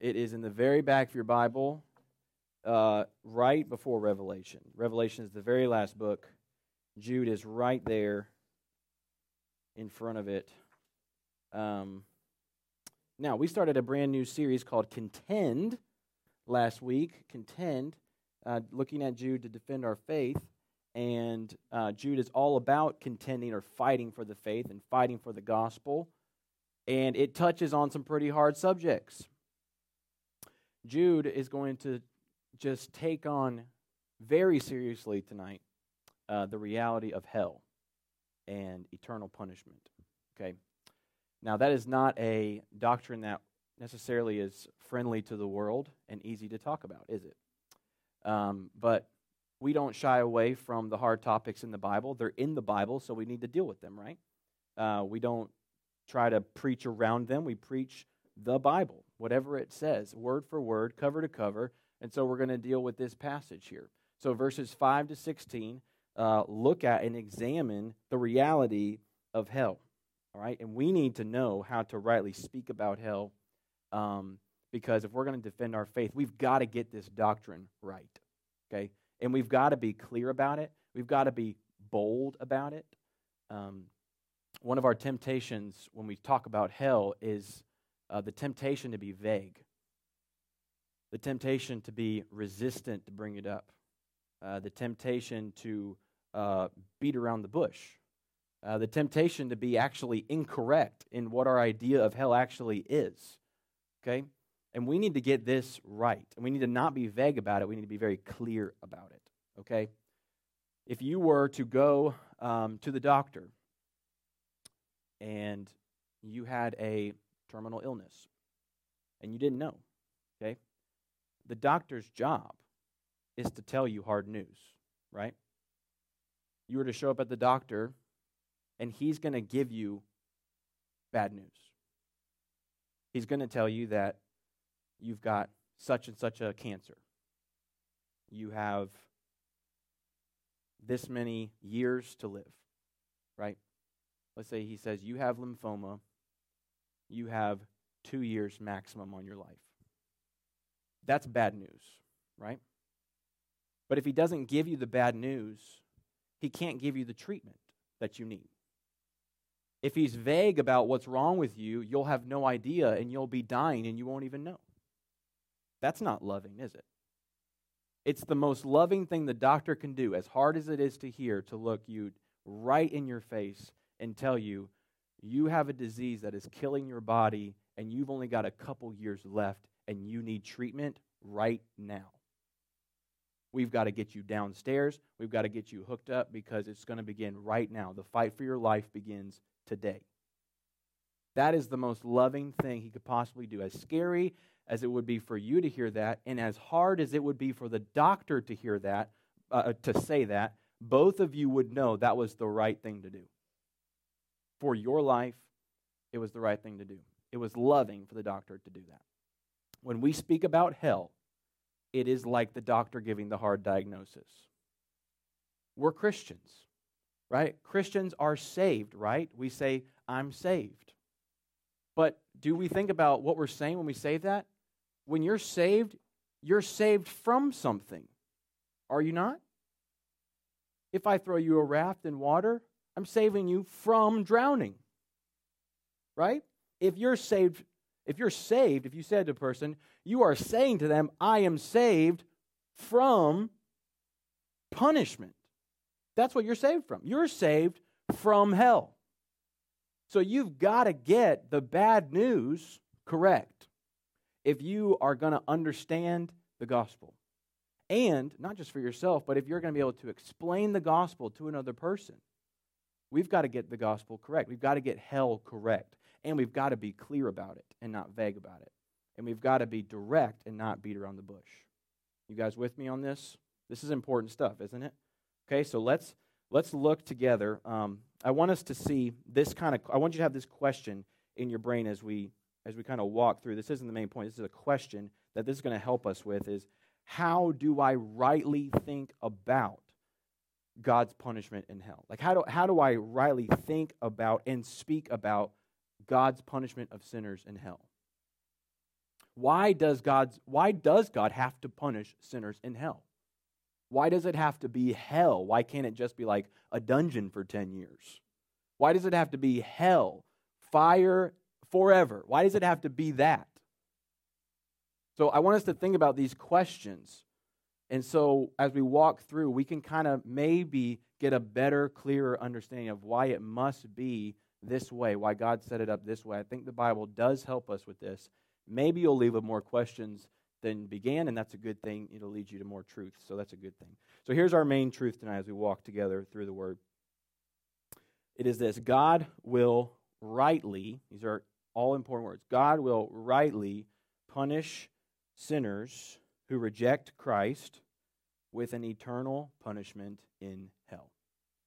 It is in the very back of your Bible, uh, right before Revelation. Revelation is the very last book. Jude is right there in front of it. Um, now, we started a brand new series called Contend last week. Contend, uh, looking at Jude to defend our faith. And uh, Jude is all about contending or fighting for the faith and fighting for the gospel. And it touches on some pretty hard subjects. Jude is going to just take on very seriously tonight uh, the reality of hell and eternal punishment. Okay? Now, that is not a doctrine that necessarily is friendly to the world and easy to talk about, is it? Um, but we don't shy away from the hard topics in the Bible. They're in the Bible, so we need to deal with them, right? Uh, we don't try to preach around them. We preach the Bible, whatever it says, word for word, cover to cover. And so we're going to deal with this passage here. So verses 5 to 16 uh, look at and examine the reality of hell. All right? And we need to know how to rightly speak about hell um, because if we're going to defend our faith, we've got to get this doctrine right. Okay? And we've got to be clear about it, we've got to be bold about it. Um, one of our temptations when we talk about hell is uh, the temptation to be vague, the temptation to be resistant to bring it up, uh, the temptation to uh, beat around the bush, uh, the temptation to be actually incorrect in what our idea of hell actually is. Okay? And we need to get this right. And we need to not be vague about it. We need to be very clear about it. Okay? If you were to go um, to the doctor and you had a terminal illness and you didn't know, okay? The doctor's job is to tell you hard news, right? You were to show up at the doctor and he's going to give you bad news. He's going to tell you that you've got such and such a cancer. You have this many years to live, right? Let's say he says, You have lymphoma you have two years maximum on your life. That's bad news, right? But if he doesn't give you the bad news, he can't give you the treatment that you need. If he's vague about what's wrong with you, you'll have no idea and you'll be dying and you won't even know. That's not loving, is it? It's the most loving thing the doctor can do, as hard as it is to hear, to look you right in your face and tell you, you have a disease that is killing your body and you've only got a couple years left and you need treatment right now. We've got to get you downstairs. We've got to get you hooked up because it's going to begin right now. The fight for your life begins today. That is the most loving thing he could possibly do. As scary as it would be for you to hear that, and as hard as it would be for the doctor to hear that, uh, to say that, both of you would know that was the right thing to do for your life, it was the right thing to do. It was loving for the doctor to do that. When we speak about hell, it is like the doctor giving the hard diagnosis. We're Christians, right? Christians are saved, right? We say, I'm saved. But do we think about what we're saying when we say that? When you're saved, you're saved from something. Are you not? If I throw you a raft in water, I'm saving you from drowning. Right? If you're saved, if you're saved, if you said to a person, you are saying to them, I am saved from punishment. That's what you're saved from. You're saved from hell. So you've got to get the bad news correct if you are going to understand the gospel. And not just for yourself, but if you're going to be able to explain the gospel to another person. We've got to get the gospel correct. We've got to get hell correct. And we've got to be clear about it and not vague about it. And we've got to be direct and not beat around the bush. You guys with me on this? This is important stuff, isn't it? Okay, so let's let's look together. Um, I want us to see this kind of. I want you to have this question in your brain as we as we kind of walk through. This isn't the main point. This is a question that this is going to help us with. Is how do I rightly think about God's punishment in hell? Like, how do, how do I rightly think about and speak about God's punishment of sinners in hell? why does God's why does God have to punish sinners in hell? Why does it have to be hell? Why can't it just be like a dungeon for 10 years? Why does it have to be hell, fire forever? Why does it have to be that? So I want us to think about these questions. And so as we walk through, we can kind of maybe get a better, clearer understanding of why it must be this way, why God set it up this way. I think the Bible does help us with this. Maybe you'll leave with more questions than began, and that's a good thing. It'll lead you to more truth, so that's a good thing. So here's our main truth tonight as we walk together through the Word. It is this God will rightly, these are all important words, God will rightly punish sinners who reject Christ with an eternal punishment in hell.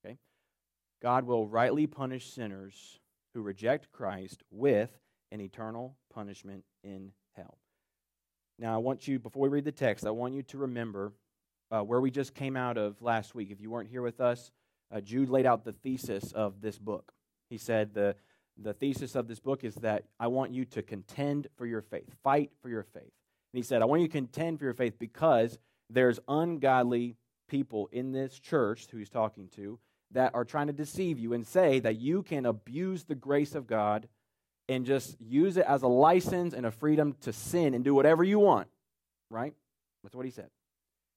Okay? God will rightly punish sinners who reject Christ with an eternal punishment in hell. Now, I want you, before we read the text, I want you to remember uh, where we just came out of last week. If you weren't here with us, uh, Jude laid out the thesis of this book. He said the, the thesis of this book is that I want you to contend for your faith, fight for your faith. And he said, I want you to contend for your faith because there's ungodly people in this church who he's talking to that are trying to deceive you and say that you can abuse the grace of God and just use it as a license and a freedom to sin and do whatever you want. Right? That's what he said.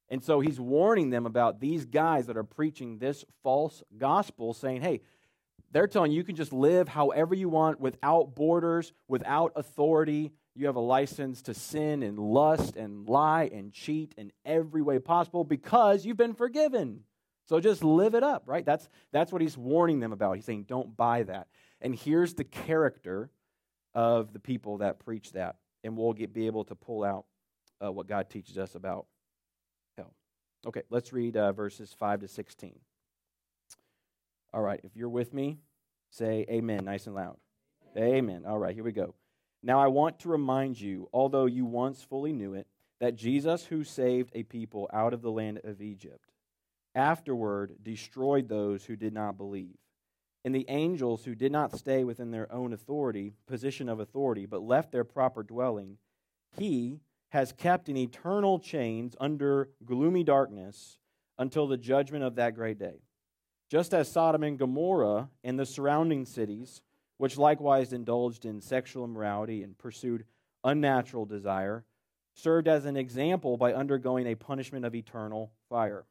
And so he's warning them about these guys that are preaching this false gospel, saying, hey, they're telling you you can just live however you want without borders, without authority. You have a license to sin and lust and lie and cheat in every way possible because you've been forgiven. So just live it up, right? That's, that's what he's warning them about. He's saying, don't buy that. And here's the character of the people that preach that. And we'll get, be able to pull out uh, what God teaches us about hell. Okay, let's read uh, verses 5 to 16. All right, if you're with me, say amen nice and loud. Amen. amen. All right, here we go. Now I want to remind you, although you once fully knew it, that Jesus, who saved a people out of the land of Egypt, afterward destroyed those who did not believe. And the angels who did not stay within their own authority, position of authority, but left their proper dwelling, he has kept in eternal chains under gloomy darkness until the judgment of that great day. Just as Sodom and Gomorrah and the surrounding cities, which likewise indulged in sexual immorality and pursued unnatural desire, served as an example by undergoing a punishment of eternal fire.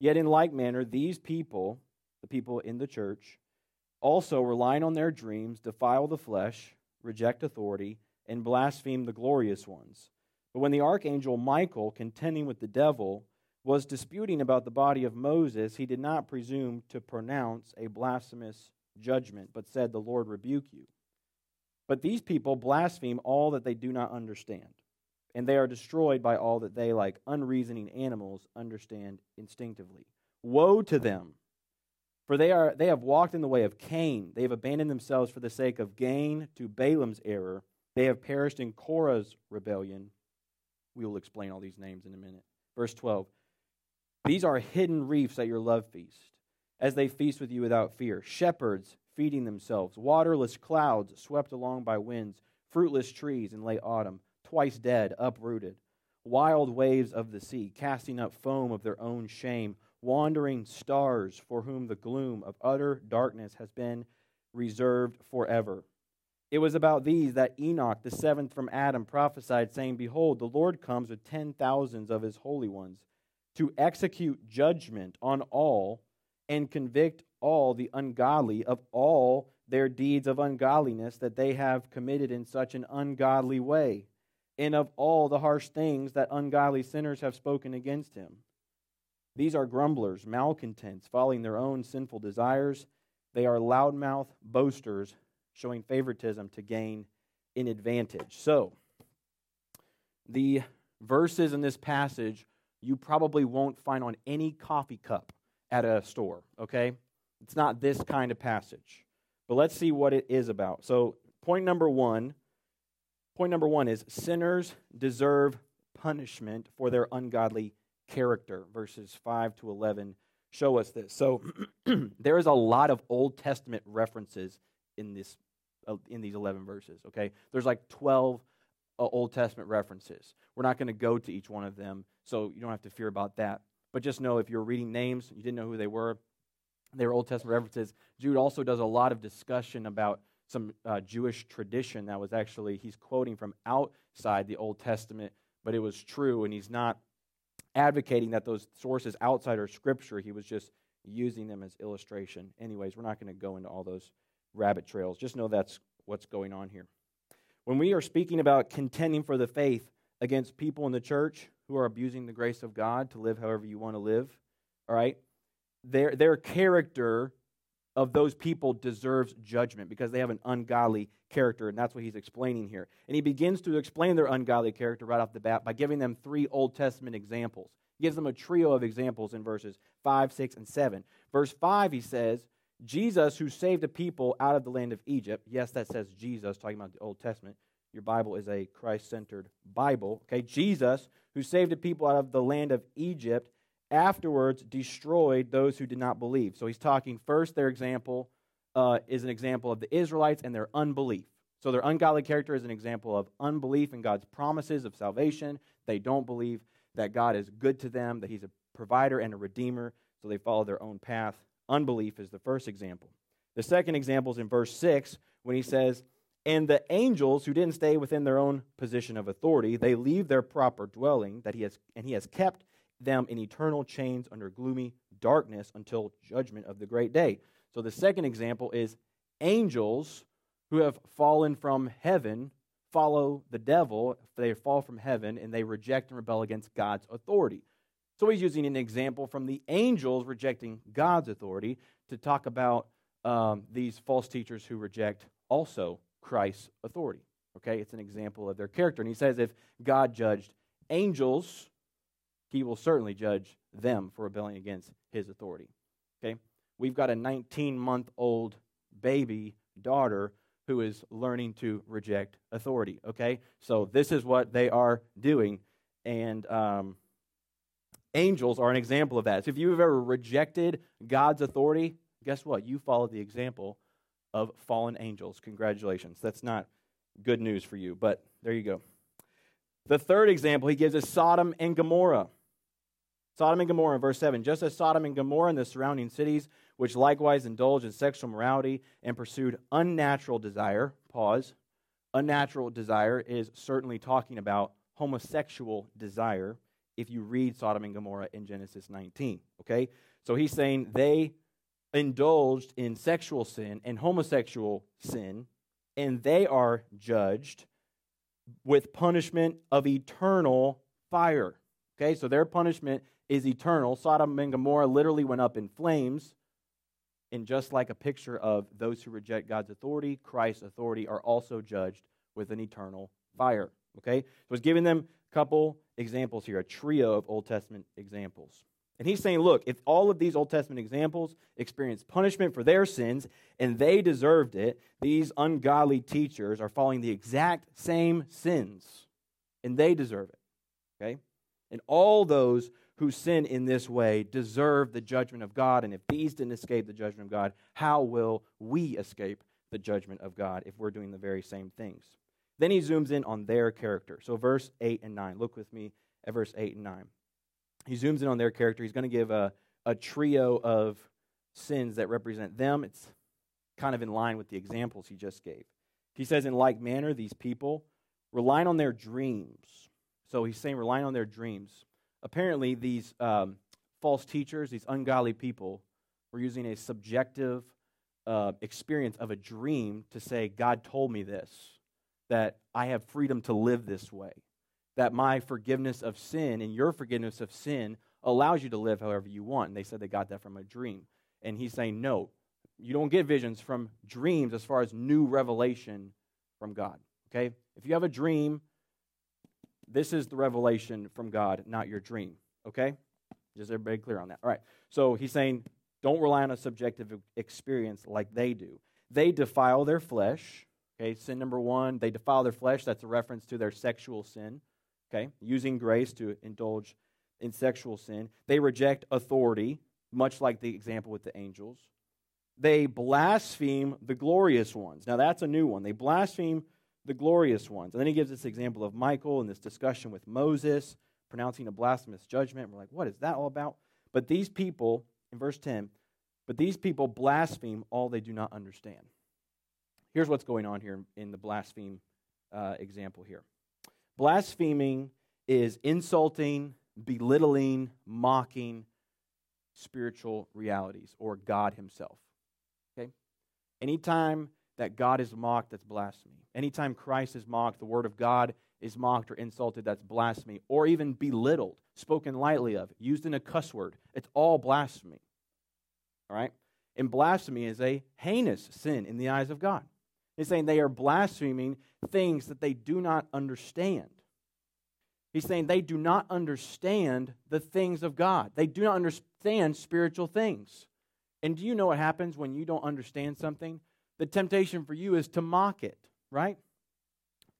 Yet, in like manner, these people, the people in the church, also relying on their dreams, defile the flesh, reject authority, and blaspheme the glorious ones. But when the archangel Michael, contending with the devil, was disputing about the body of Moses, he did not presume to pronounce a blasphemous judgment, but said, The Lord rebuke you. But these people blaspheme all that they do not understand and they are destroyed by all that they, like unreasoning animals, understand instinctively. Woe to them! For they, are, they have walked in the way of Cain. They have abandoned themselves for the sake of gain to Balaam's error. They have perished in Korah's rebellion. We will explain all these names in a minute. Verse 12 These are hidden reefs at your love feast, as they feast with you without fear. Shepherds feeding themselves, waterless clouds swept along by winds, fruitless trees in late autumn twice dead, uprooted, wild waves of the sea, casting up foam of their own shame, wandering stars for whom the gloom of utter darkness has been reserved forever. It was about these that Enoch, the seventh from Adam, prophesied, saying, Behold, the Lord comes with ten thousands of his holy ones to execute judgment on all and convict all the ungodly of all their deeds of ungodliness that they have committed in such an ungodly way and of all the harsh things that ungodly sinners have spoken against him. These are grumblers, malcontents, following their own sinful desires. They are loudmouth boasters, showing favoritism to gain an advantage. So, the verses in this passage you probably won't find on any coffee cup at a store, okay? It's not this kind of passage. But let's see what it is about. So, point number one Point number one is sinners deserve punishment for their ungodly character. Verses 5 to 11 show us this. So there is a lot of Old Testament references in this uh, in these 11 verses, okay? There's like 12 uh, Old Testament references. We're not going to go to each one of them, so you don't have to fear about that. But just know if you're reading names, you didn't know who they were, they were Old Testament references. Jude also does a lot of discussion about some uh, Jewish tradition that was actually, he's quoting from outside the Old Testament, but it was true, and he's not advocating that those sources outside are scripture. He was just using them as illustration. Anyways, we're not going to go into all those rabbit trails. Just know that's what's going on here. When we are speaking about contending for the faith against people in the church who are abusing the grace of God to live however you want to live, all right, their, their character of those people deserves judgment because they have an ungodly character, and that's what he's explaining here. And he begins to explain their ungodly character right off the bat by giving them three Old Testament examples. He gives them a trio of examples in verses 5, 6, and 7. Verse 5, he says, Jesus, who saved a people out of the land of Egypt. Yes, that says Jesus, talking about the Old Testament. Your Bible is a Christ centered Bible. Okay, Jesus, who saved the people out of the land of Egypt afterwards destroyed those who did not believe. So he's talking first, their example uh, is an example of the Israelites and their unbelief. So their ungodly character is an example of unbelief in God's promises of salvation. They don't believe that God is good to them, that he's a provider and a redeemer, so they follow their own path. Unbelief is the first example. The second example is in verse 6 when he says, And the angels who didn't stay within their own position of authority, they leave their proper dwelling that he has, and he has kept them in eternal chains under gloomy darkness until judgment of the great day. So the second example is angels who have fallen from heaven follow the devil, they fall from heaven, and they reject and rebel against God's authority. So he's using an example from the angels rejecting God's authority to talk about um, these false teachers who reject also Christ's authority. Okay, it's an example of their character. And he says if God judged angels he will certainly judge them for rebelling against his authority. Okay? We've got a 19 month old baby daughter who is learning to reject authority. Okay? So this is what they are doing. And um, angels are an example of that. So if you've ever rejected God's authority, guess what? You followed the example of fallen angels. Congratulations. That's not good news for you, but there you go. The third example he gives is Sodom and Gomorrah. Sodom and Gomorrah, verse 7. Just as Sodom and Gomorrah and the surrounding cities, which likewise indulged in sexual morality and pursued unnatural desire, pause. Unnatural desire is certainly talking about homosexual desire if you read Sodom and Gomorrah in Genesis 19. Okay? So he's saying they indulged in sexual sin and homosexual sin, and they are judged with punishment of eternal fire. Okay, so their punishment is eternal. Sodom and Gomorrah literally went up in flames. And just like a picture of those who reject God's authority, Christ's authority are also judged with an eternal fire. Okay? So he's giving them a couple examples here, a trio of Old Testament examples. And he's saying, look, if all of these Old Testament examples experienced punishment for their sins and they deserved it, these ungodly teachers are following the exact same sins and they deserve it. Okay? And all those who sin in this way deserve the judgment of God. And if these didn't escape the judgment of God, how will we escape the judgment of God if we're doing the very same things? Then he zooms in on their character. So, verse 8 and 9. Look with me at verse 8 and 9. He zooms in on their character. He's going to give a, a trio of sins that represent them. It's kind of in line with the examples he just gave. He says, In like manner, these people relying on their dreams. So he's saying relying on their dreams apparently these um, false teachers, these ungodly people, were using a subjective uh, experience of a dream to say, God told me this, that I have freedom to live this way, that my forgiveness of sin and your forgiveness of sin allows you to live however you want. And they said they got that from a dream. And he's saying, no, you don't get visions from dreams as far as new revelation from God. Okay? If you have a dream this is the revelation from God, not your dream. Okay? Is everybody clear on that? All right. So he's saying, don't rely on a subjective experience like they do. They defile their flesh. Okay, sin number one, they defile their flesh. That's a reference to their sexual sin. Okay, using grace to indulge in sexual sin. They reject authority, much like the example with the angels. They blaspheme the glorious ones. Now, that's a new one. They blaspheme the glorious ones. And then he gives this example of Michael and this discussion with Moses, pronouncing a blasphemous judgment. We're like, what is that all about? But these people, in verse 10, but these people blaspheme all they do not understand. Here's what's going on here in the blaspheme uh, example here. Blaspheming is insulting, belittling, mocking spiritual realities or God Himself. Okay? Anytime that God is mocked, that's blasphemy. Anytime Christ is mocked, the Word of God is mocked or insulted, that's blasphemy. Or even belittled, spoken lightly of, used in a cuss word, it's all blasphemy. All right? And blasphemy is a heinous sin in the eyes of God. He's saying they are blaspheming things that they do not understand. He's saying they do not understand the things of God. They do not understand spiritual things. And do you know what happens when you don't understand something? The temptation for you is to mock it, right?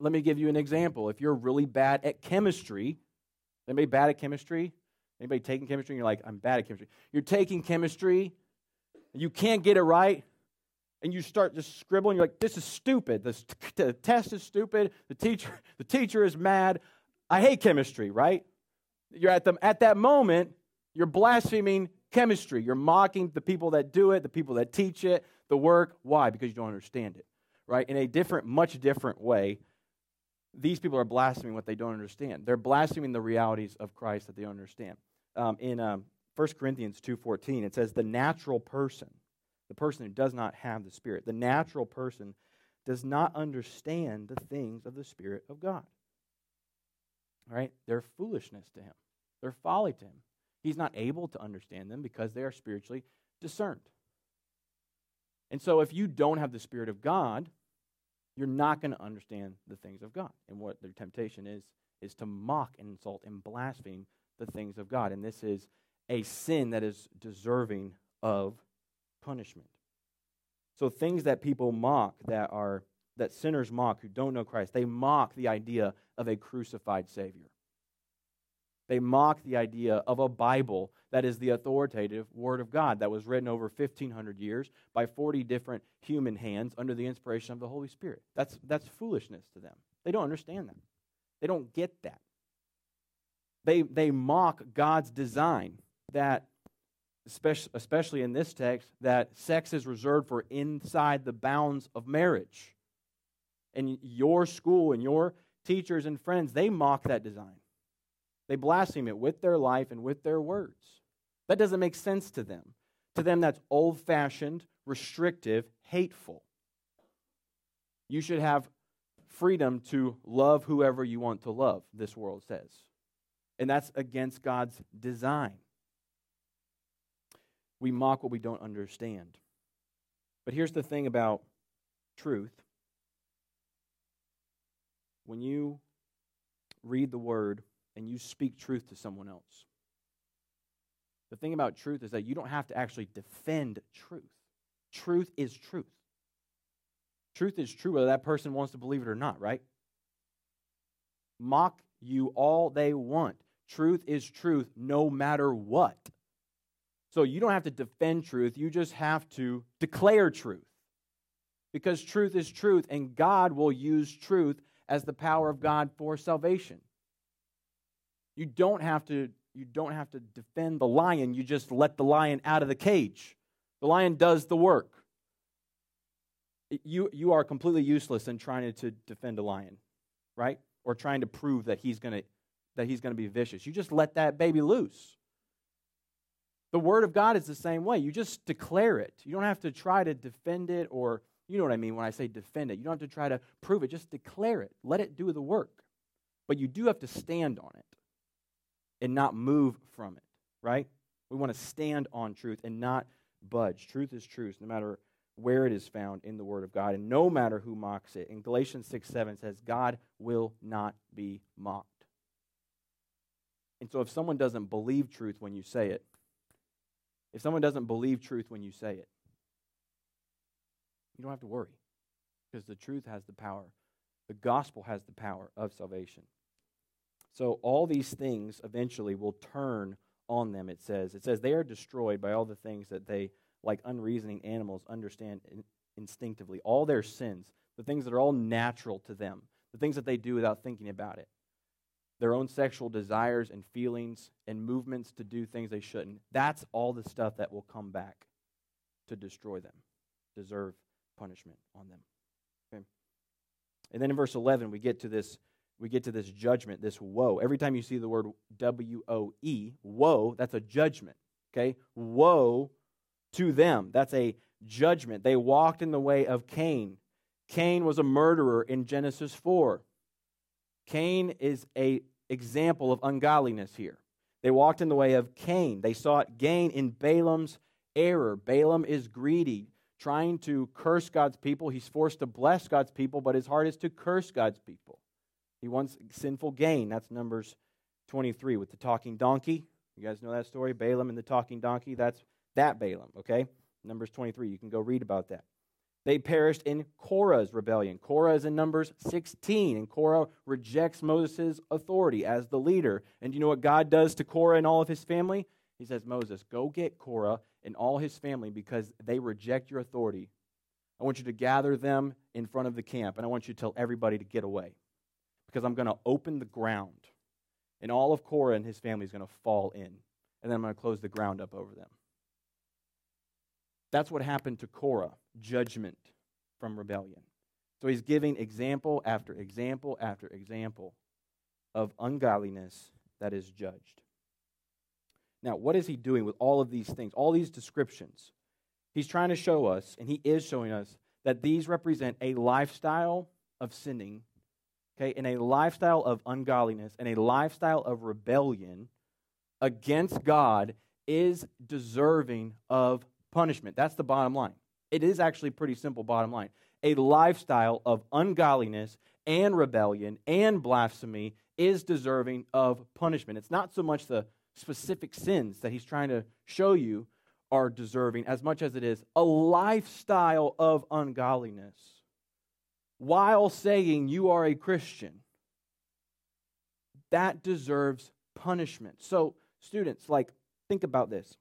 Let me give you an example. If you're really bad at chemistry, anybody bad at chemistry? Anybody taking chemistry and you're like, I'm bad at chemistry. You're taking chemistry, you can't get it right, and you start just scribbling. You're like, this is stupid. The, the test is stupid. The teacher, the teacher is mad. I hate chemistry, right? You're at, the, at that moment, you're blaspheming chemistry. You're mocking the people that do it, the people that teach it, the work. Why? Because you don't understand it, right? In a different, much different way, these people are blaspheming what they don't understand. They're blaspheming the realities of Christ that they don't understand. Um, in um, 1 Corinthians 2.14, it says, the natural person, the person who does not have the Spirit, the natural person does not understand the things of the Spirit of God. Right? They're foolishness to him. They're folly to him. He's not able to understand them because they are spiritually discerned. And so if you don't have the Spirit of God, you're not going to understand the things of God. And what their temptation is, is to mock and insult and blaspheme the things of God. And this is a sin that is deserving of punishment. So things that people mock that are that sinners mock who don't know Christ, they mock the idea of a crucified Savior. They mock the idea of a Bible that is the authoritative Word of God that was written over 1,500 years by 40 different human hands under the inspiration of the Holy Spirit. That's, that's foolishness to them. They don't understand that. They don't get that. They, they mock God's design that, especially in this text, that sex is reserved for inside the bounds of marriage. And your school and your teachers and friends, they mock that design. They blaspheme it with their life and with their words. That doesn't make sense to them. To them, that's old fashioned, restrictive, hateful. You should have freedom to love whoever you want to love, this world says. And that's against God's design. We mock what we don't understand. But here's the thing about truth when you read the word and you speak truth to someone else, the thing about truth is that you don't have to actually defend truth. Truth is truth. Truth is true whether that person wants to believe it or not, right? Mock you all they want. Truth is truth no matter what. So you don't have to defend truth, you just have to declare truth. Because truth is truth, and God will use truth as the power of God for salvation. You don't have to you don't have to defend the lion, you just let the lion out of the cage. The lion does the work. You you are completely useless in trying to defend a lion, right? Or trying to prove that he's going to that he's going to be vicious. You just let that baby loose. The word of God is the same way. You just declare it. You don't have to try to defend it or you know what I mean when I say defend it. You don't have to try to prove it, just declare it. Let it do the work. But you do have to stand on it and not move from it, right? We want to stand on truth and not budge. Truth is truth, no matter where it is found in the Word of God, and no matter who mocks it. In Galatians 6 7 says, God will not be mocked. And so if someone doesn't believe truth when you say it, if someone doesn't believe truth when you say it, you don't have to worry because the truth has the power. The gospel has the power of salvation. So all these things eventually will turn on them, it says. It says they are destroyed by all the things that they, like unreasoning animals, understand in- instinctively. All their sins, the things that are all natural to them, the things that they do without thinking about it, their own sexual desires and feelings and movements to do things they shouldn't. That's all the stuff that will come back to destroy them, deserve punishment on them. Okay? And then in verse 11, we get to this we get to this judgment, this woe. Every time you see the word W O E, woe, that's a judgment. Okay? Woe to them. That's a judgment. They walked in the way of Cain. Cain was a murderer in Genesis 4. Cain is a example of ungodliness here. They walked in the way of Cain. They sought gain in Balaam's error. Balaam is greedy, trying to curse God's people. He's forced to bless God's people, but his heart is to curse God's people. He wants sinful gain. That's Numbers 23 with the talking donkey. You guys know that story? Balaam and the talking donkey. That's that Balaam, okay? Numbers 23. You can go read about that. They perished in Korah's rebellion. Korah is in Numbers 16, and Korah rejects Moses' authority as the leader. And you know what God does to Korah and all of his family? He says, Moses, go get Korah and all his family because they reject your authority. I want you to gather them in front of the camp, and I want you to tell everybody to get away because I'm going to open the ground, and all of Korah and his family is going to fall in, and then I'm going to close the ground up over them. That's what happened to Korah judgment from rebellion. So he's giving example after example after example of ungodliness that is judged. Now, what is he doing with all of these things, all these descriptions? He's trying to show us, and he is showing us, that these represent a lifestyle of sinning, okay, and a lifestyle of ungodliness, and a lifestyle of rebellion against God is deserving of punishment. That's the bottom line. It is actually pretty simple, bottom line. A lifestyle of ungodliness and rebellion and blasphemy is deserving of punishment. It's not so much the specific sins that he's trying to show you are deserving as much as it is a lifestyle of ungodliness while saying you are a Christian. That deserves punishment. So, students, like, think about this.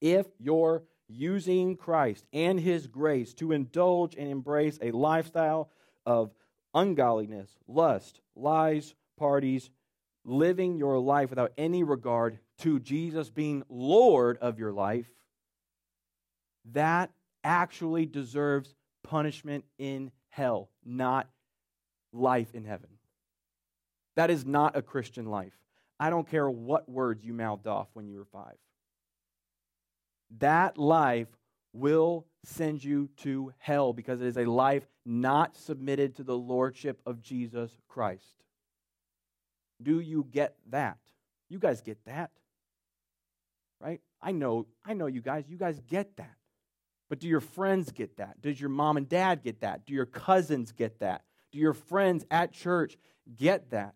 If you're using Christ and his grace to indulge and embrace a lifestyle of ungodliness, lust, lies, parties, living your life without any regard to Jesus being Lord of your life, that actually deserves punishment in hell, not life in heaven. That is not a Christian life. I don't care what words you mouthed off when you were five that life will send you to hell because it is a life not submitted to the lordship of Jesus Christ. Do you get that? You guys get that. Right? I know I know you guys, you guys get that. But do your friends get that? Does your mom and dad get that? Do your cousins get that? Do your friends at church get that?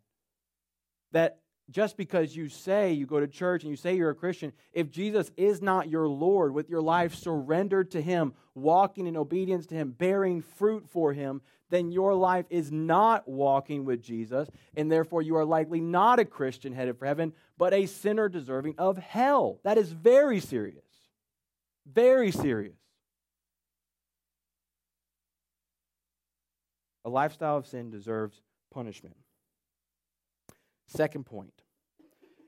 That just because you say you go to church and you say you're a Christian, if Jesus is not your Lord, with your life surrendered to Him, walking in obedience to Him, bearing fruit for Him, then your life is not walking with Jesus, and therefore you are likely not a Christian headed for heaven, but a sinner deserving of hell. That is very serious. Very serious. A lifestyle of sin deserves punishment. Second point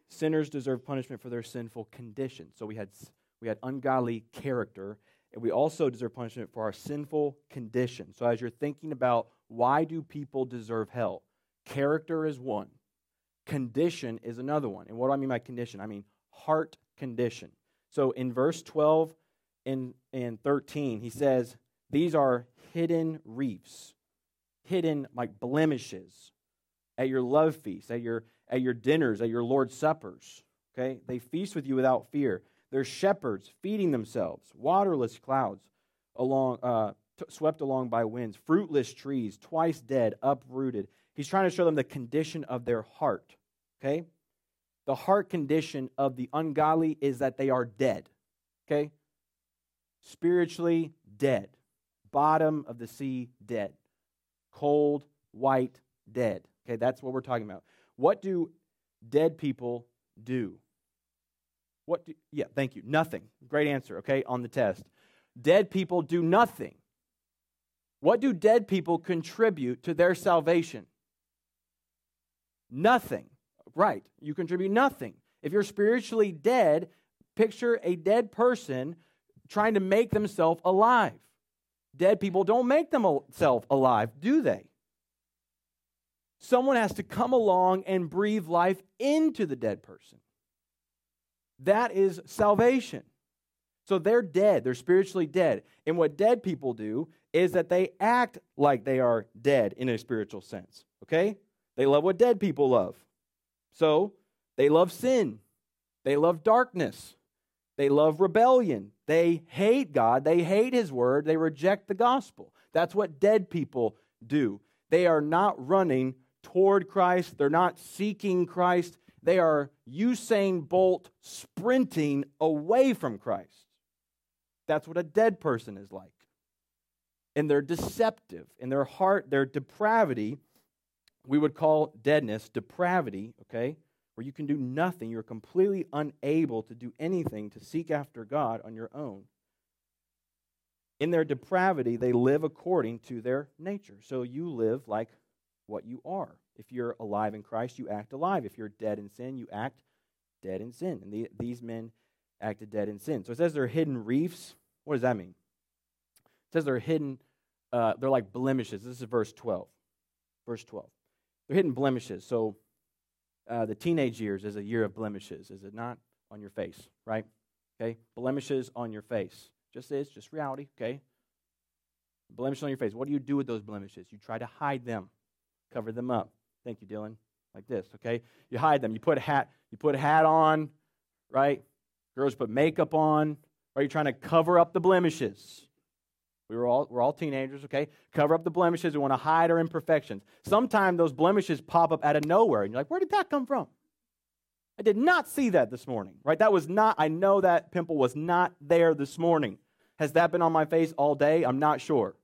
sinners deserve punishment for their sinful condition. So we had, we had ungodly character, and we also deserve punishment for our sinful condition. So as you're thinking about why do people deserve hell, character is one, condition is another one. And what do I mean by condition? I mean heart condition. So in verse 12 and, and 13, he says, These are hidden reefs, hidden like blemishes at your love feast, at your, at your dinners, at your Lord's suppers. Okay? They feast with you without fear. They're shepherds feeding themselves, waterless clouds along, uh, t- swept along by winds, fruitless trees, twice dead, uprooted. He's trying to show them the condition of their heart. Okay? The heart condition of the ungodly is that they are dead. Okay? Spiritually dead. Bottom of the sea, dead. Cold, white, dead. Okay, that's what we're talking about. What do dead people do? What do, yeah, thank you. Nothing. Great answer, okay, on the test. Dead people do nothing. What do dead people contribute to their salvation? Nothing. Right. You contribute nothing. If you're spiritually dead, picture a dead person trying to make themselves alive. Dead people don't make themselves alive, do they? Someone has to come along and breathe life into the dead person. That is salvation. So they're dead, they're spiritually dead. And what dead people do is that they act like they are dead in a spiritual sense. Okay? They love what dead people love. So they love sin, they love darkness, they love rebellion, they hate God, they hate His word, they reject the gospel. That's what dead people do. They are not running toward Christ, they're not seeking Christ, they are Usain Bolt sprinting away from Christ. That's what a dead person is like. And they're deceptive. In their heart, their depravity, we would call deadness depravity, okay? Where you can do nothing. You're completely unable to do anything to seek after God on your own. In their depravity, they live according to their nature. So you live like what you are. If you're alive in Christ, you act alive. If you're dead in sin, you act dead in sin. And the, these men acted dead in sin. So it says they're hidden reefs. What does that mean? It says they're hidden, uh, they're like blemishes. This is verse 12. Verse 12. They're hidden blemishes. So uh, the teenage years is a year of blemishes, is it not? On your face, right? Okay? Blemishes on your face. Just is, just reality, okay? Blemishes on your face. What do you do with those blemishes? You try to hide them cover them up. Thank you, Dylan. Like this, okay? You hide them. You put a hat, you put a hat on, right? Girls put makeup on. Are you trying to cover up the blemishes? We were all we're all teenagers, okay? Cover up the blemishes. We want to hide our imperfections. Sometimes those blemishes pop up out of nowhere, and you're like, where did that come from? I did not see that this morning, right? That was not, I know that pimple was not there this morning. Has that been on my face all day? I'm not sure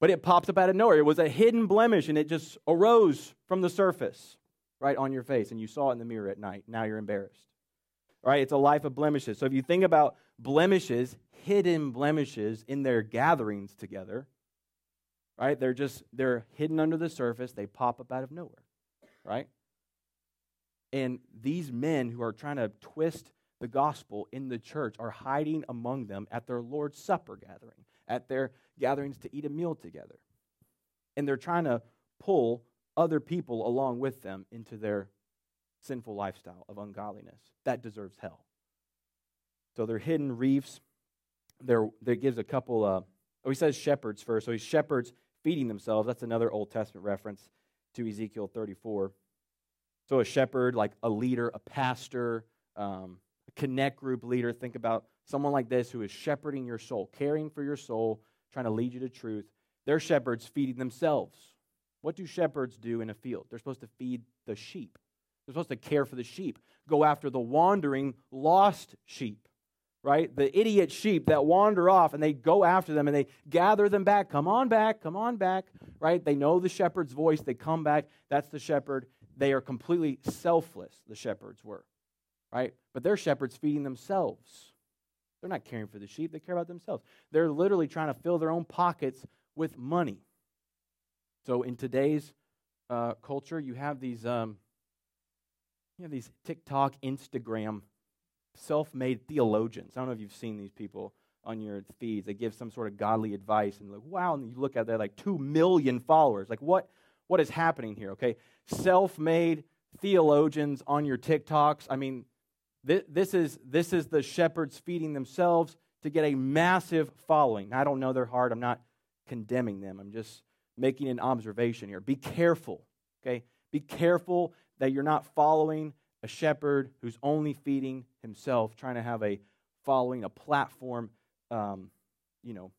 but it pops up out of nowhere. It was a hidden blemish and it just arose from the surface right on your face and you saw it in the mirror at night. Now you're embarrassed. Right, it's a life of blemishes. So if you think about blemishes, hidden blemishes in their gatherings together, right? They're just they're hidden under the surface, they pop up out of nowhere, right? And these men who are trying to twist the gospel in the church are hiding among them at their Lord's Supper gathering, at their gatherings to eat a meal together. And they're trying to pull other people along with them into their sinful lifestyle of ungodliness. That deserves hell. So they're hidden reefs. There, there gives a couple. Uh, oh, he says shepherds first. So he's shepherds feeding themselves. That's another Old Testament reference to Ezekiel 34. So a shepherd, like a leader, a pastor, um, a connect group leader. Think about someone like this who is shepherding your soul, caring for your soul, trying to lead you to truth. They're shepherds feeding themselves. What do shepherds do in a field? They're supposed to feed the sheep. They're supposed to care for the sheep, go after the wandering, lost sheep, right? The idiot sheep that wander off and they go after them and they gather them back. Come on back, come on back, right? They know the shepherd's voice, they come back. That's the shepherd. They are completely selfless, the shepherds were, right? But they're shepherds feeding themselves. They're not caring for the sheep, they care about themselves. They're literally trying to fill their own pockets with money. So in today's uh, culture, you have these, um, you have these TikTok, Instagram, self-made theologians. I don't know if you've seen these people on your feeds. They give some sort of godly advice, and like, wow, and you look at they're like two million followers. Like, what, what is happening here? Okay, self-made theologians on your TikToks. I mean, this is, this is the shepherds feeding themselves to get a massive following. I don't know their heart. I'm not condemning them. I'm just making an observation here. Be careful, okay? Be careful that you're not following a shepherd who's only feeding himself, trying to have a following, a platform, um, you know,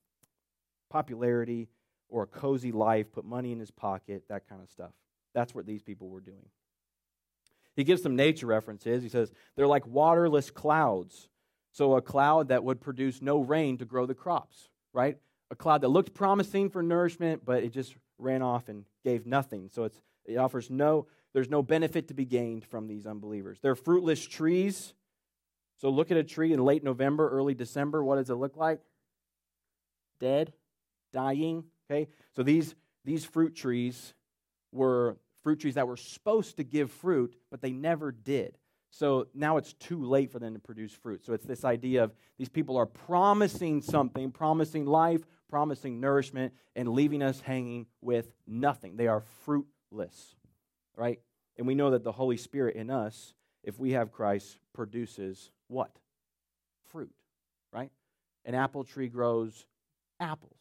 popularity or a cozy life, put money in his pocket, that kind of stuff. That's what these people were doing. He gives some nature references. He says they're like waterless clouds. So, a cloud that would produce no rain to grow the crops, right? A cloud that looked promising for nourishment, but it just ran off and gave nothing. So, it's, it offers no, there's no benefit to be gained from these unbelievers. They're fruitless trees. So, look at a tree in late November, early December. What does it look like? Dead, dying. Okay? So these, these fruit trees were fruit trees that were supposed to give fruit, but they never did. So now it's too late for them to produce fruit. So it's this idea of these people are promising something, promising life, promising nourishment, and leaving us hanging with nothing. They are fruitless, right? And we know that the Holy Spirit in us, if we have Christ, produces what? Fruit, right? An apple tree grows apples.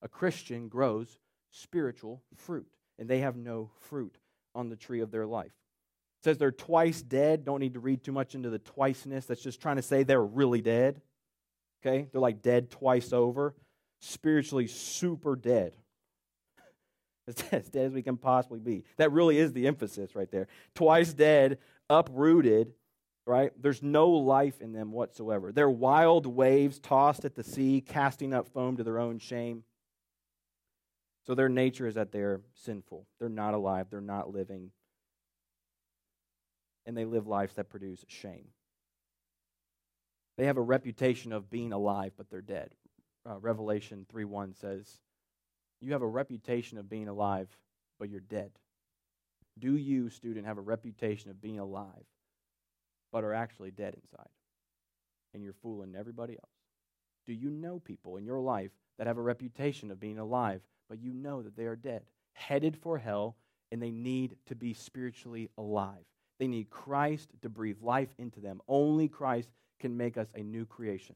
A Christian grows spiritual fruit, and they have no fruit on the tree of their life. It says they're twice dead. Don't need to read too much into the twiceness. That's just trying to say they're really dead. Okay? They're like dead twice over. Spiritually super dead. As dead as we can possibly be. That really is the emphasis right there. Twice dead, uprooted, right? There's no life in them whatsoever. They're wild waves tossed at the sea, casting up foam to their own shame. So their nature is that they're sinful. They're not alive. They're not living and they live lives that produce shame. They have a reputation of being alive, but they're dead. Uh, Revelation 3 1 says, You have a reputation of being alive, but you're dead. Do you, student, have a reputation of being alive, but are actually dead inside? And you're fooling everybody else. Do you know people in your life that have a reputation of being alive, but you know that they are dead, headed for hell, and they need to be spiritually alive? They need Christ to breathe life into them. Only Christ can make us a new creation.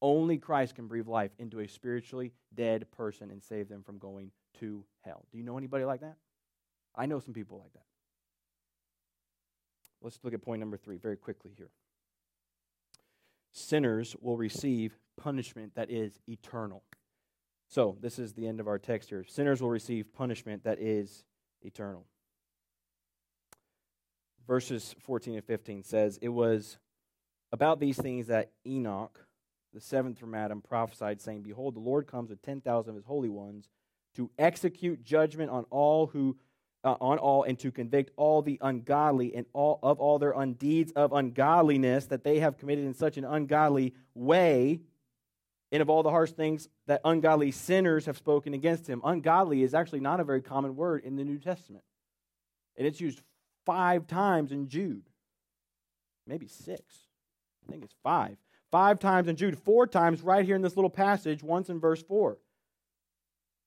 Only Christ can breathe life into a spiritually dead person and save them from going to hell. Do you know anybody like that? I know some people like that. Let's look at point number three very quickly here. Sinners will receive punishment that is eternal. So, this is the end of our text here. Sinners will receive punishment that is eternal verses 14 and 15 says, It was about these things that Enoch, the seventh from Adam, prophesied, saying, Behold, the Lord comes with 10,000 of his holy ones to execute judgment on all who. Uh, on all and to convict all the ungodly and all of all their undeeds of ungodliness that they have committed in such an ungodly way and of all the harsh things that ungodly sinners have spoken against him. Ungodly is actually not a very common word in the New Testament. And it's used five times in Jude. Maybe six. I think it's five. Five times in Jude, four times right here in this little passage, once in verse 4.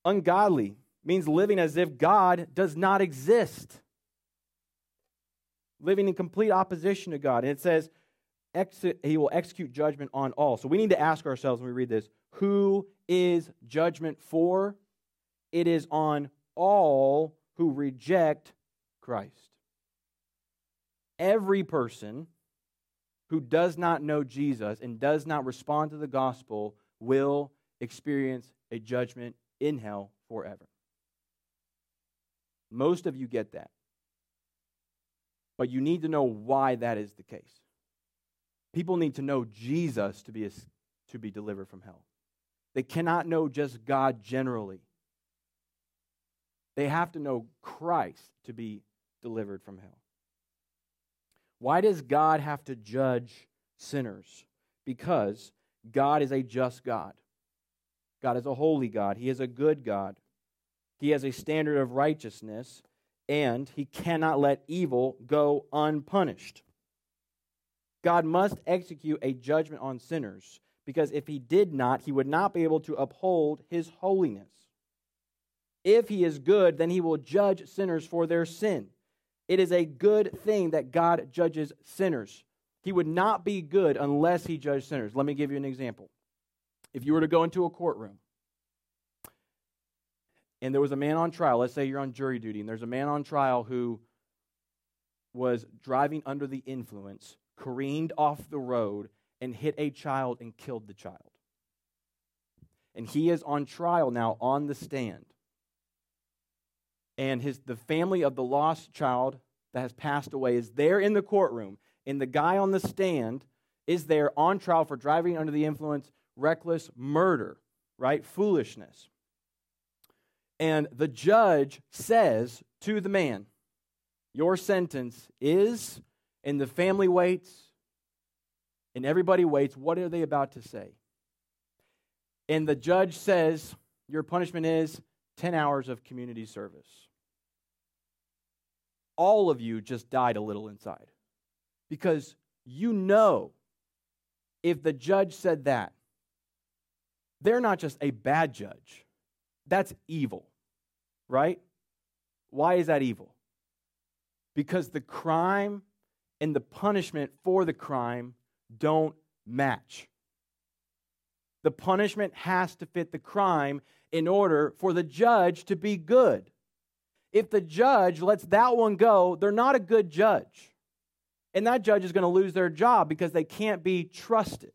Ungodly means living as if God does not exist, living in complete opposition to God. And it says, he will execute judgment on all. So we need to ask ourselves when we read this who is judgment for? It is on all who reject Christ every person who does not know Jesus and does not respond to the gospel will experience a judgment in hell forever. Most of you get that. But you need to know why that is the case. People need to know Jesus to be, to be delivered from hell. They cannot know just God generally. They have to know Christ to be delivered from hell. Why does God have to judge sinners? Because God is a just God. God is a holy God. He is a good God. He has a standard of righteousness, and he cannot let evil go unpunished. God must execute a judgment on sinners because if he did not, he would not be able to uphold his holiness. If he is good, then he will judge sinners for their sin. It is a good thing that God judges sinners. He would not be good unless he judged sinners. Let me give you an example. If you were to go into a courtroom and there was a man on trial, let's say you're on jury duty, and there's a man on trial who was driving under the influence, careened off the road, and hit a child and killed the child. And he is on trial now on the stand and his, the family of the lost child that has passed away is there in the courtroom, and the guy on the stand is there on trial for driving under the influence, reckless murder, right? Foolishness. And the judge says to the man, Your sentence is, and the family waits, and everybody waits. What are they about to say? And the judge says, your punishment is 10 hours of community service. All of you just died a little inside because you know if the judge said that, they're not just a bad judge, that's evil, right? Why is that evil? Because the crime and the punishment for the crime don't match. The punishment has to fit the crime in order for the judge to be good. If the judge lets that one go, they're not a good judge. And that judge is going to lose their job because they can't be trusted.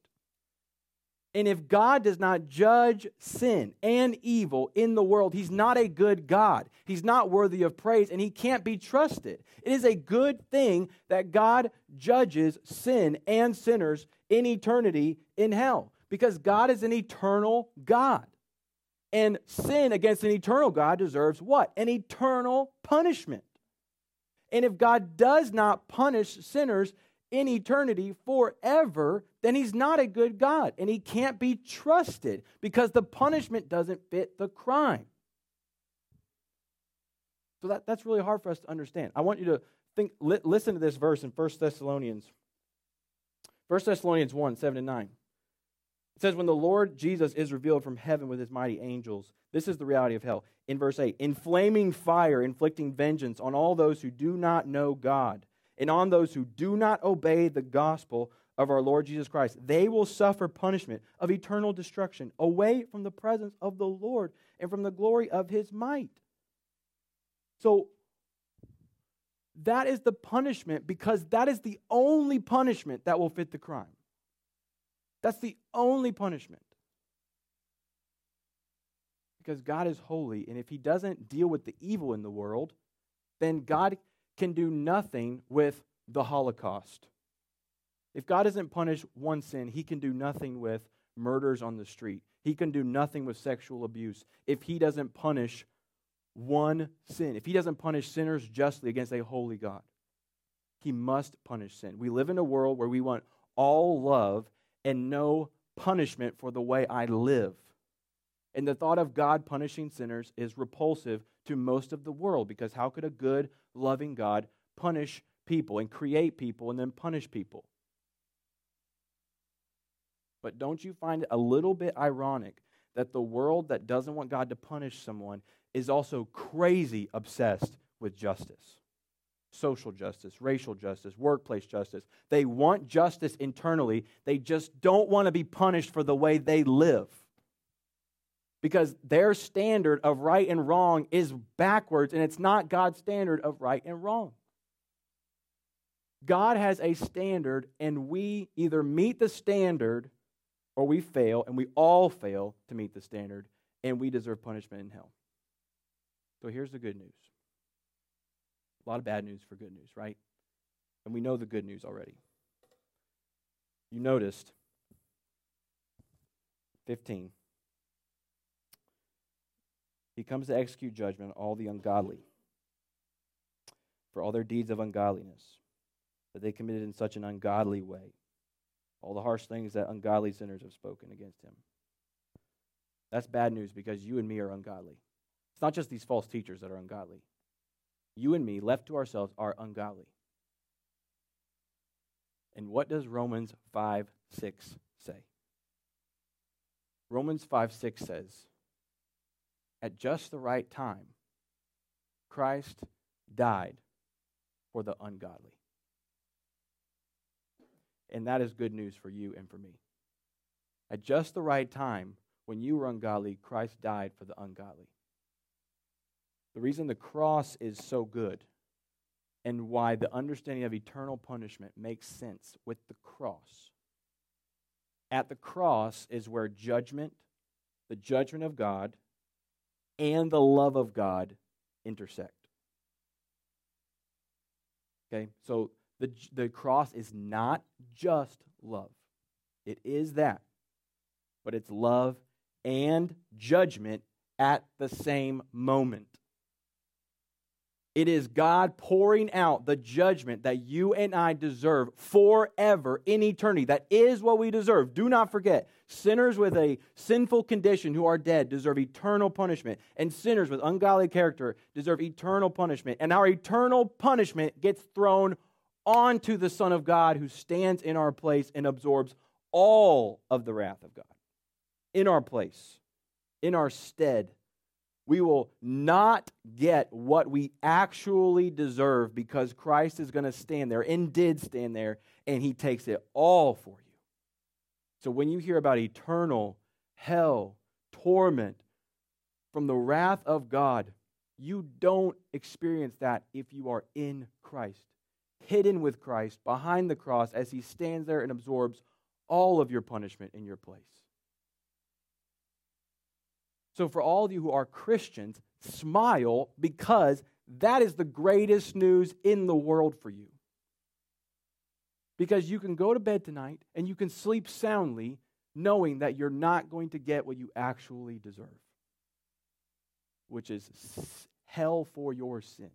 And if God does not judge sin and evil in the world, He's not a good God. He's not worthy of praise and He can't be trusted. It is a good thing that God judges sin and sinners in eternity in hell because God is an eternal God. And sin against an eternal God deserves what? An eternal punishment. And if God does not punish sinners in eternity forever, then he's not a good God and he can't be trusted because the punishment doesn't fit the crime. So that, that's really hard for us to understand. I want you to think, li- listen to this verse in 1 Thessalonians. 1 Thessalonians 1 7 and 9. It says, When the Lord Jesus is revealed from heaven with his mighty angels, this is the reality of hell. In verse 8, in flaming fire, inflicting vengeance on all those who do not know God and on those who do not obey the gospel of our Lord Jesus Christ. They will suffer punishment of eternal destruction away from the presence of the Lord and from the glory of his might. So, that is the punishment because that is the only punishment that will fit the crime. That's the only punishment. Because God is holy, and if He doesn't deal with the evil in the world, then God can do nothing with the Holocaust. If God doesn't punish one sin, He can do nothing with murders on the street. He can do nothing with sexual abuse. If He doesn't punish one sin, if He doesn't punish sinners justly against a holy God, He must punish sin. We live in a world where we want all love and no punishment for the way I live. And the thought of God punishing sinners is repulsive to most of the world because how could a good, loving God punish people and create people and then punish people? But don't you find it a little bit ironic that the world that doesn't want God to punish someone is also crazy obsessed with justice? Social justice, racial justice, workplace justice. They want justice internally. They just don't want to be punished for the way they live because their standard of right and wrong is backwards and it's not God's standard of right and wrong. God has a standard and we either meet the standard or we fail and we all fail to meet the standard and we deserve punishment in hell. So here's the good news. A lot of bad news for good news, right? And we know the good news already. You noticed 15 he comes to execute judgment on all the ungodly for all their deeds of ungodliness that they committed in such an ungodly way, all the harsh things that ungodly sinners have spoken against him. That's bad news because you and me are ungodly. It's not just these false teachers that are ungodly. You and me, left to ourselves, are ungodly. And what does Romans 5 6 say? Romans 5 6 says, at just the right time, Christ died for the ungodly. And that is good news for you and for me. At just the right time, when you were ungodly, Christ died for the ungodly. The reason the cross is so good and why the understanding of eternal punishment makes sense with the cross. At the cross is where judgment, the judgment of God, and the love of God intersect. Okay, so the, the cross is not just love, it is that, but it's love and judgment at the same moment. It is God pouring out the judgment that you and I deserve forever in eternity. That is what we deserve. Do not forget, sinners with a sinful condition who are dead deserve eternal punishment, and sinners with ungodly character deserve eternal punishment. And our eternal punishment gets thrown onto the Son of God who stands in our place and absorbs all of the wrath of God in our place, in our stead we will not get what we actually deserve because Christ is going to stand there and did stand there and he takes it all for you. So when you hear about eternal hell, torment from the wrath of God, you don't experience that if you are in Christ, hidden with Christ behind the cross as he stands there and absorbs all of your punishment in your place. So, for all of you who are Christians, smile because that is the greatest news in the world for you. Because you can go to bed tonight and you can sleep soundly knowing that you're not going to get what you actually deserve, which is hell for your sin.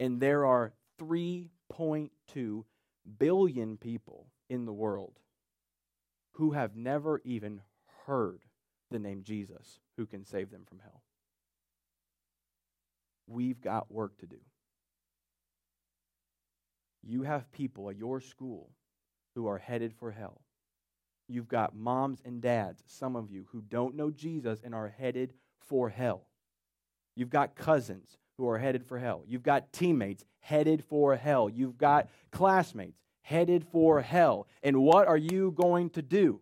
And there are 3.2 billion people in the world who have never even heard the name Jesus who can save them from hell. We've got work to do. You have people at your school who are headed for hell. You've got moms and dads, some of you, who don't know Jesus and are headed for hell. You've got cousins who are headed for hell. You've got teammates headed for hell. You've got classmates headed for hell. And what are you going to do?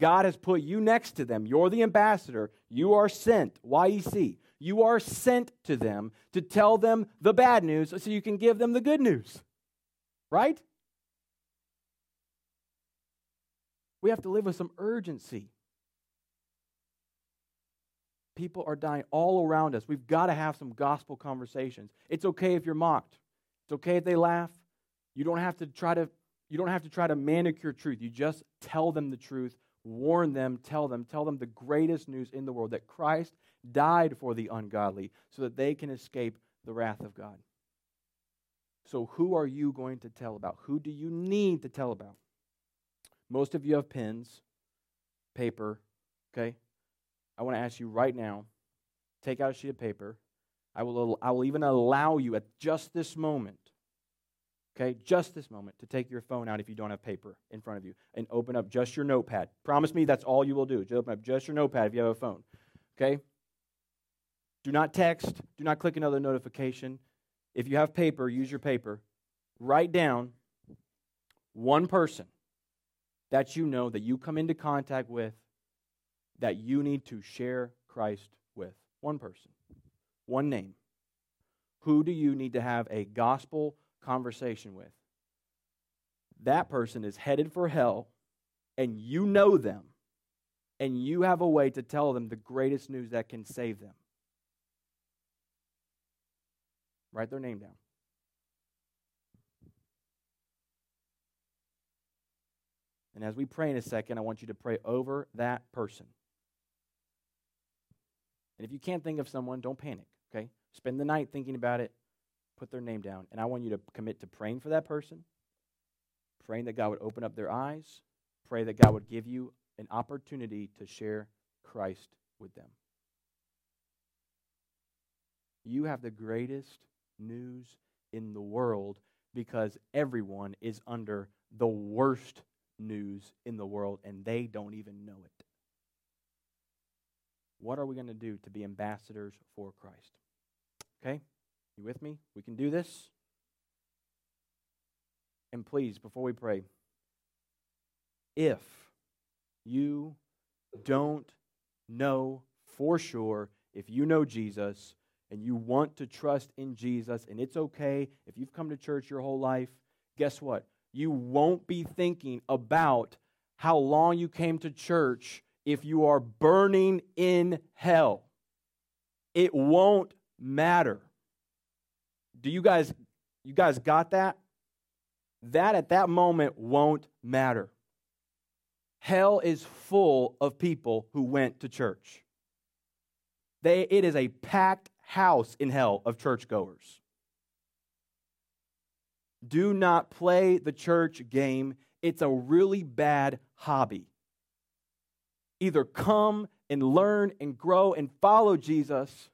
God has put you next to them. You're the ambassador. You are sent, YEC. You are sent to them to tell them the bad news so you can give them the good news. Right? We have to live with some urgency. People are dying all around us. We've got to have some gospel conversations. It's okay if you're mocked. It's okay if they laugh. You don't have to try to you don't have to try to manicure truth. You just tell them the truth warn them, tell them, tell them the greatest news in the world that Christ died for the ungodly so that they can escape the wrath of God. So, who are you going to tell about? Who do you need to tell about? Most of you have pens, paper, okay? I want to ask you right now take out a sheet of paper. I will, I will even allow you at just this moment okay, just this moment, to take your phone out if you don't have paper in front of you and open up just your notepad. Promise me that's all you will do. Just open up just your notepad if you have a phone, okay? Do not text. Do not click another notification. If you have paper, use your paper. Write down one person that you know that you come into contact with that you need to share Christ with. One person, one name. Who do you need to have a gospel conversation with. That person is headed for hell, and you know them, and you have a way to tell them the greatest news that can save them. Write their name down. And as we pray in a second, I want you to pray over that person. And if you can't think of someone, don't panic, okay? Spend the night thinking about it put their name down. And I want you to commit to praying for that person, praying that God would open up their eyes, pray that God would give you an opportunity to share Christ with them. You have the greatest news in the world because everyone is under the worst news in the world and they don't even know it. What are we going to do to be ambassadors for Christ? Okay? You with me? We can do this? And please, before we pray, if you don't know for sure, if you know Jesus and you want to trust in Jesus, and it's okay if you've come to church your whole life, guess what? You won't be thinking about how long you came to church if you are burning in hell. It won't matter. Do you guys you guys got that? That at that moment won't matter. Hell is full of people who went to church. They, it is a packed house in hell of churchgoers. Do not play the church game. It's a really bad hobby. Either come and learn and grow and follow Jesus,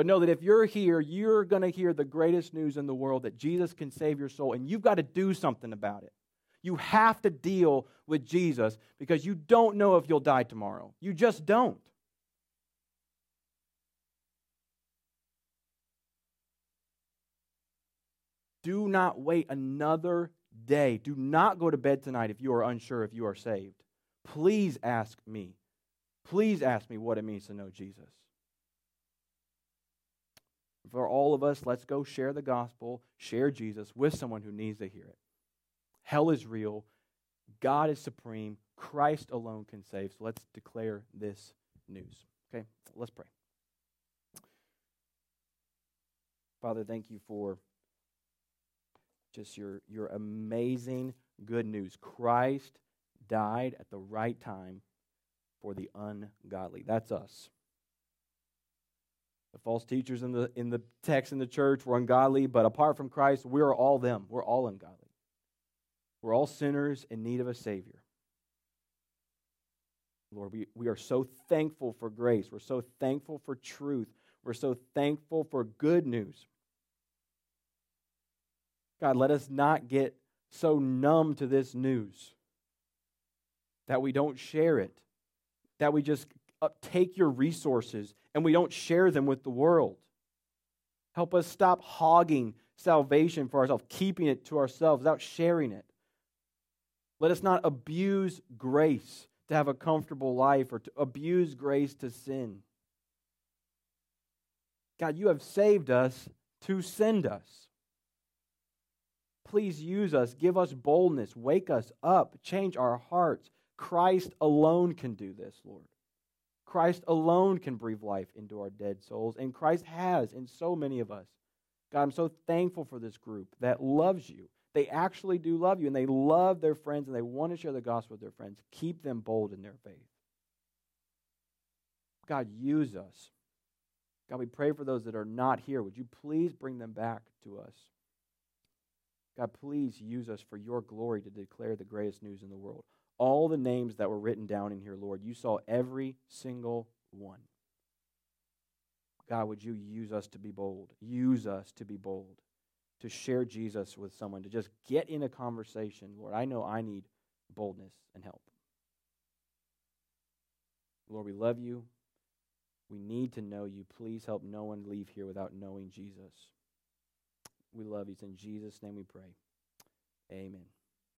but know that if you're here, you're going to hear the greatest news in the world that Jesus can save your soul, and you've got to do something about it. You have to deal with Jesus because you don't know if you'll die tomorrow. You just don't. Do not wait another day. Do not go to bed tonight if you are unsure if you are saved. Please ask me. Please ask me what it means to know Jesus. For all of us, let's go share the gospel, share Jesus with someone who needs to hear it. Hell is real. God is supreme. Christ alone can save. So let's declare this news. Okay, let's pray. Father, thank you for just your, your amazing good news. Christ died at the right time for the ungodly. That's us. The false teachers in the, in the text in the church were ungodly, but apart from Christ, we're all them. We're all ungodly. We're all sinners in need of a Savior. Lord, we, we are so thankful for grace. We're so thankful for truth. We're so thankful for good news. God, let us not get so numb to this news that we don't share it, that we just Uh, take your resources and we don't share them with the world. Help us stop hogging salvation for ourselves, keeping it to ourselves without sharing it. Let us not abuse grace to have a comfortable life or to abuse grace to sin. God, you have saved us to send us. Please use us, give us boldness, wake us up, change our hearts. Christ alone can do this, Lord. Christ alone can breathe life into our dead souls, and Christ has in so many of us. God, I'm so thankful for this group that loves you. They actually do love you, and they love their friends, and they want to share the gospel with their friends. Keep them bold in their faith. God, use us. God, we pray for those that are not here. Would you please bring them back to us? God, please use us for your glory to declare the greatest news in the world. All the names that were written down in here, Lord, you saw every single one. God, would you use us to be bold? Use us to be bold, to share Jesus with someone, to just get in a conversation. Lord, I know I need boldness and help. Lord, we love you. We need to know you. Please help no one leave here without knowing Jesus. We love you. It's in Jesus' name we pray. Amen.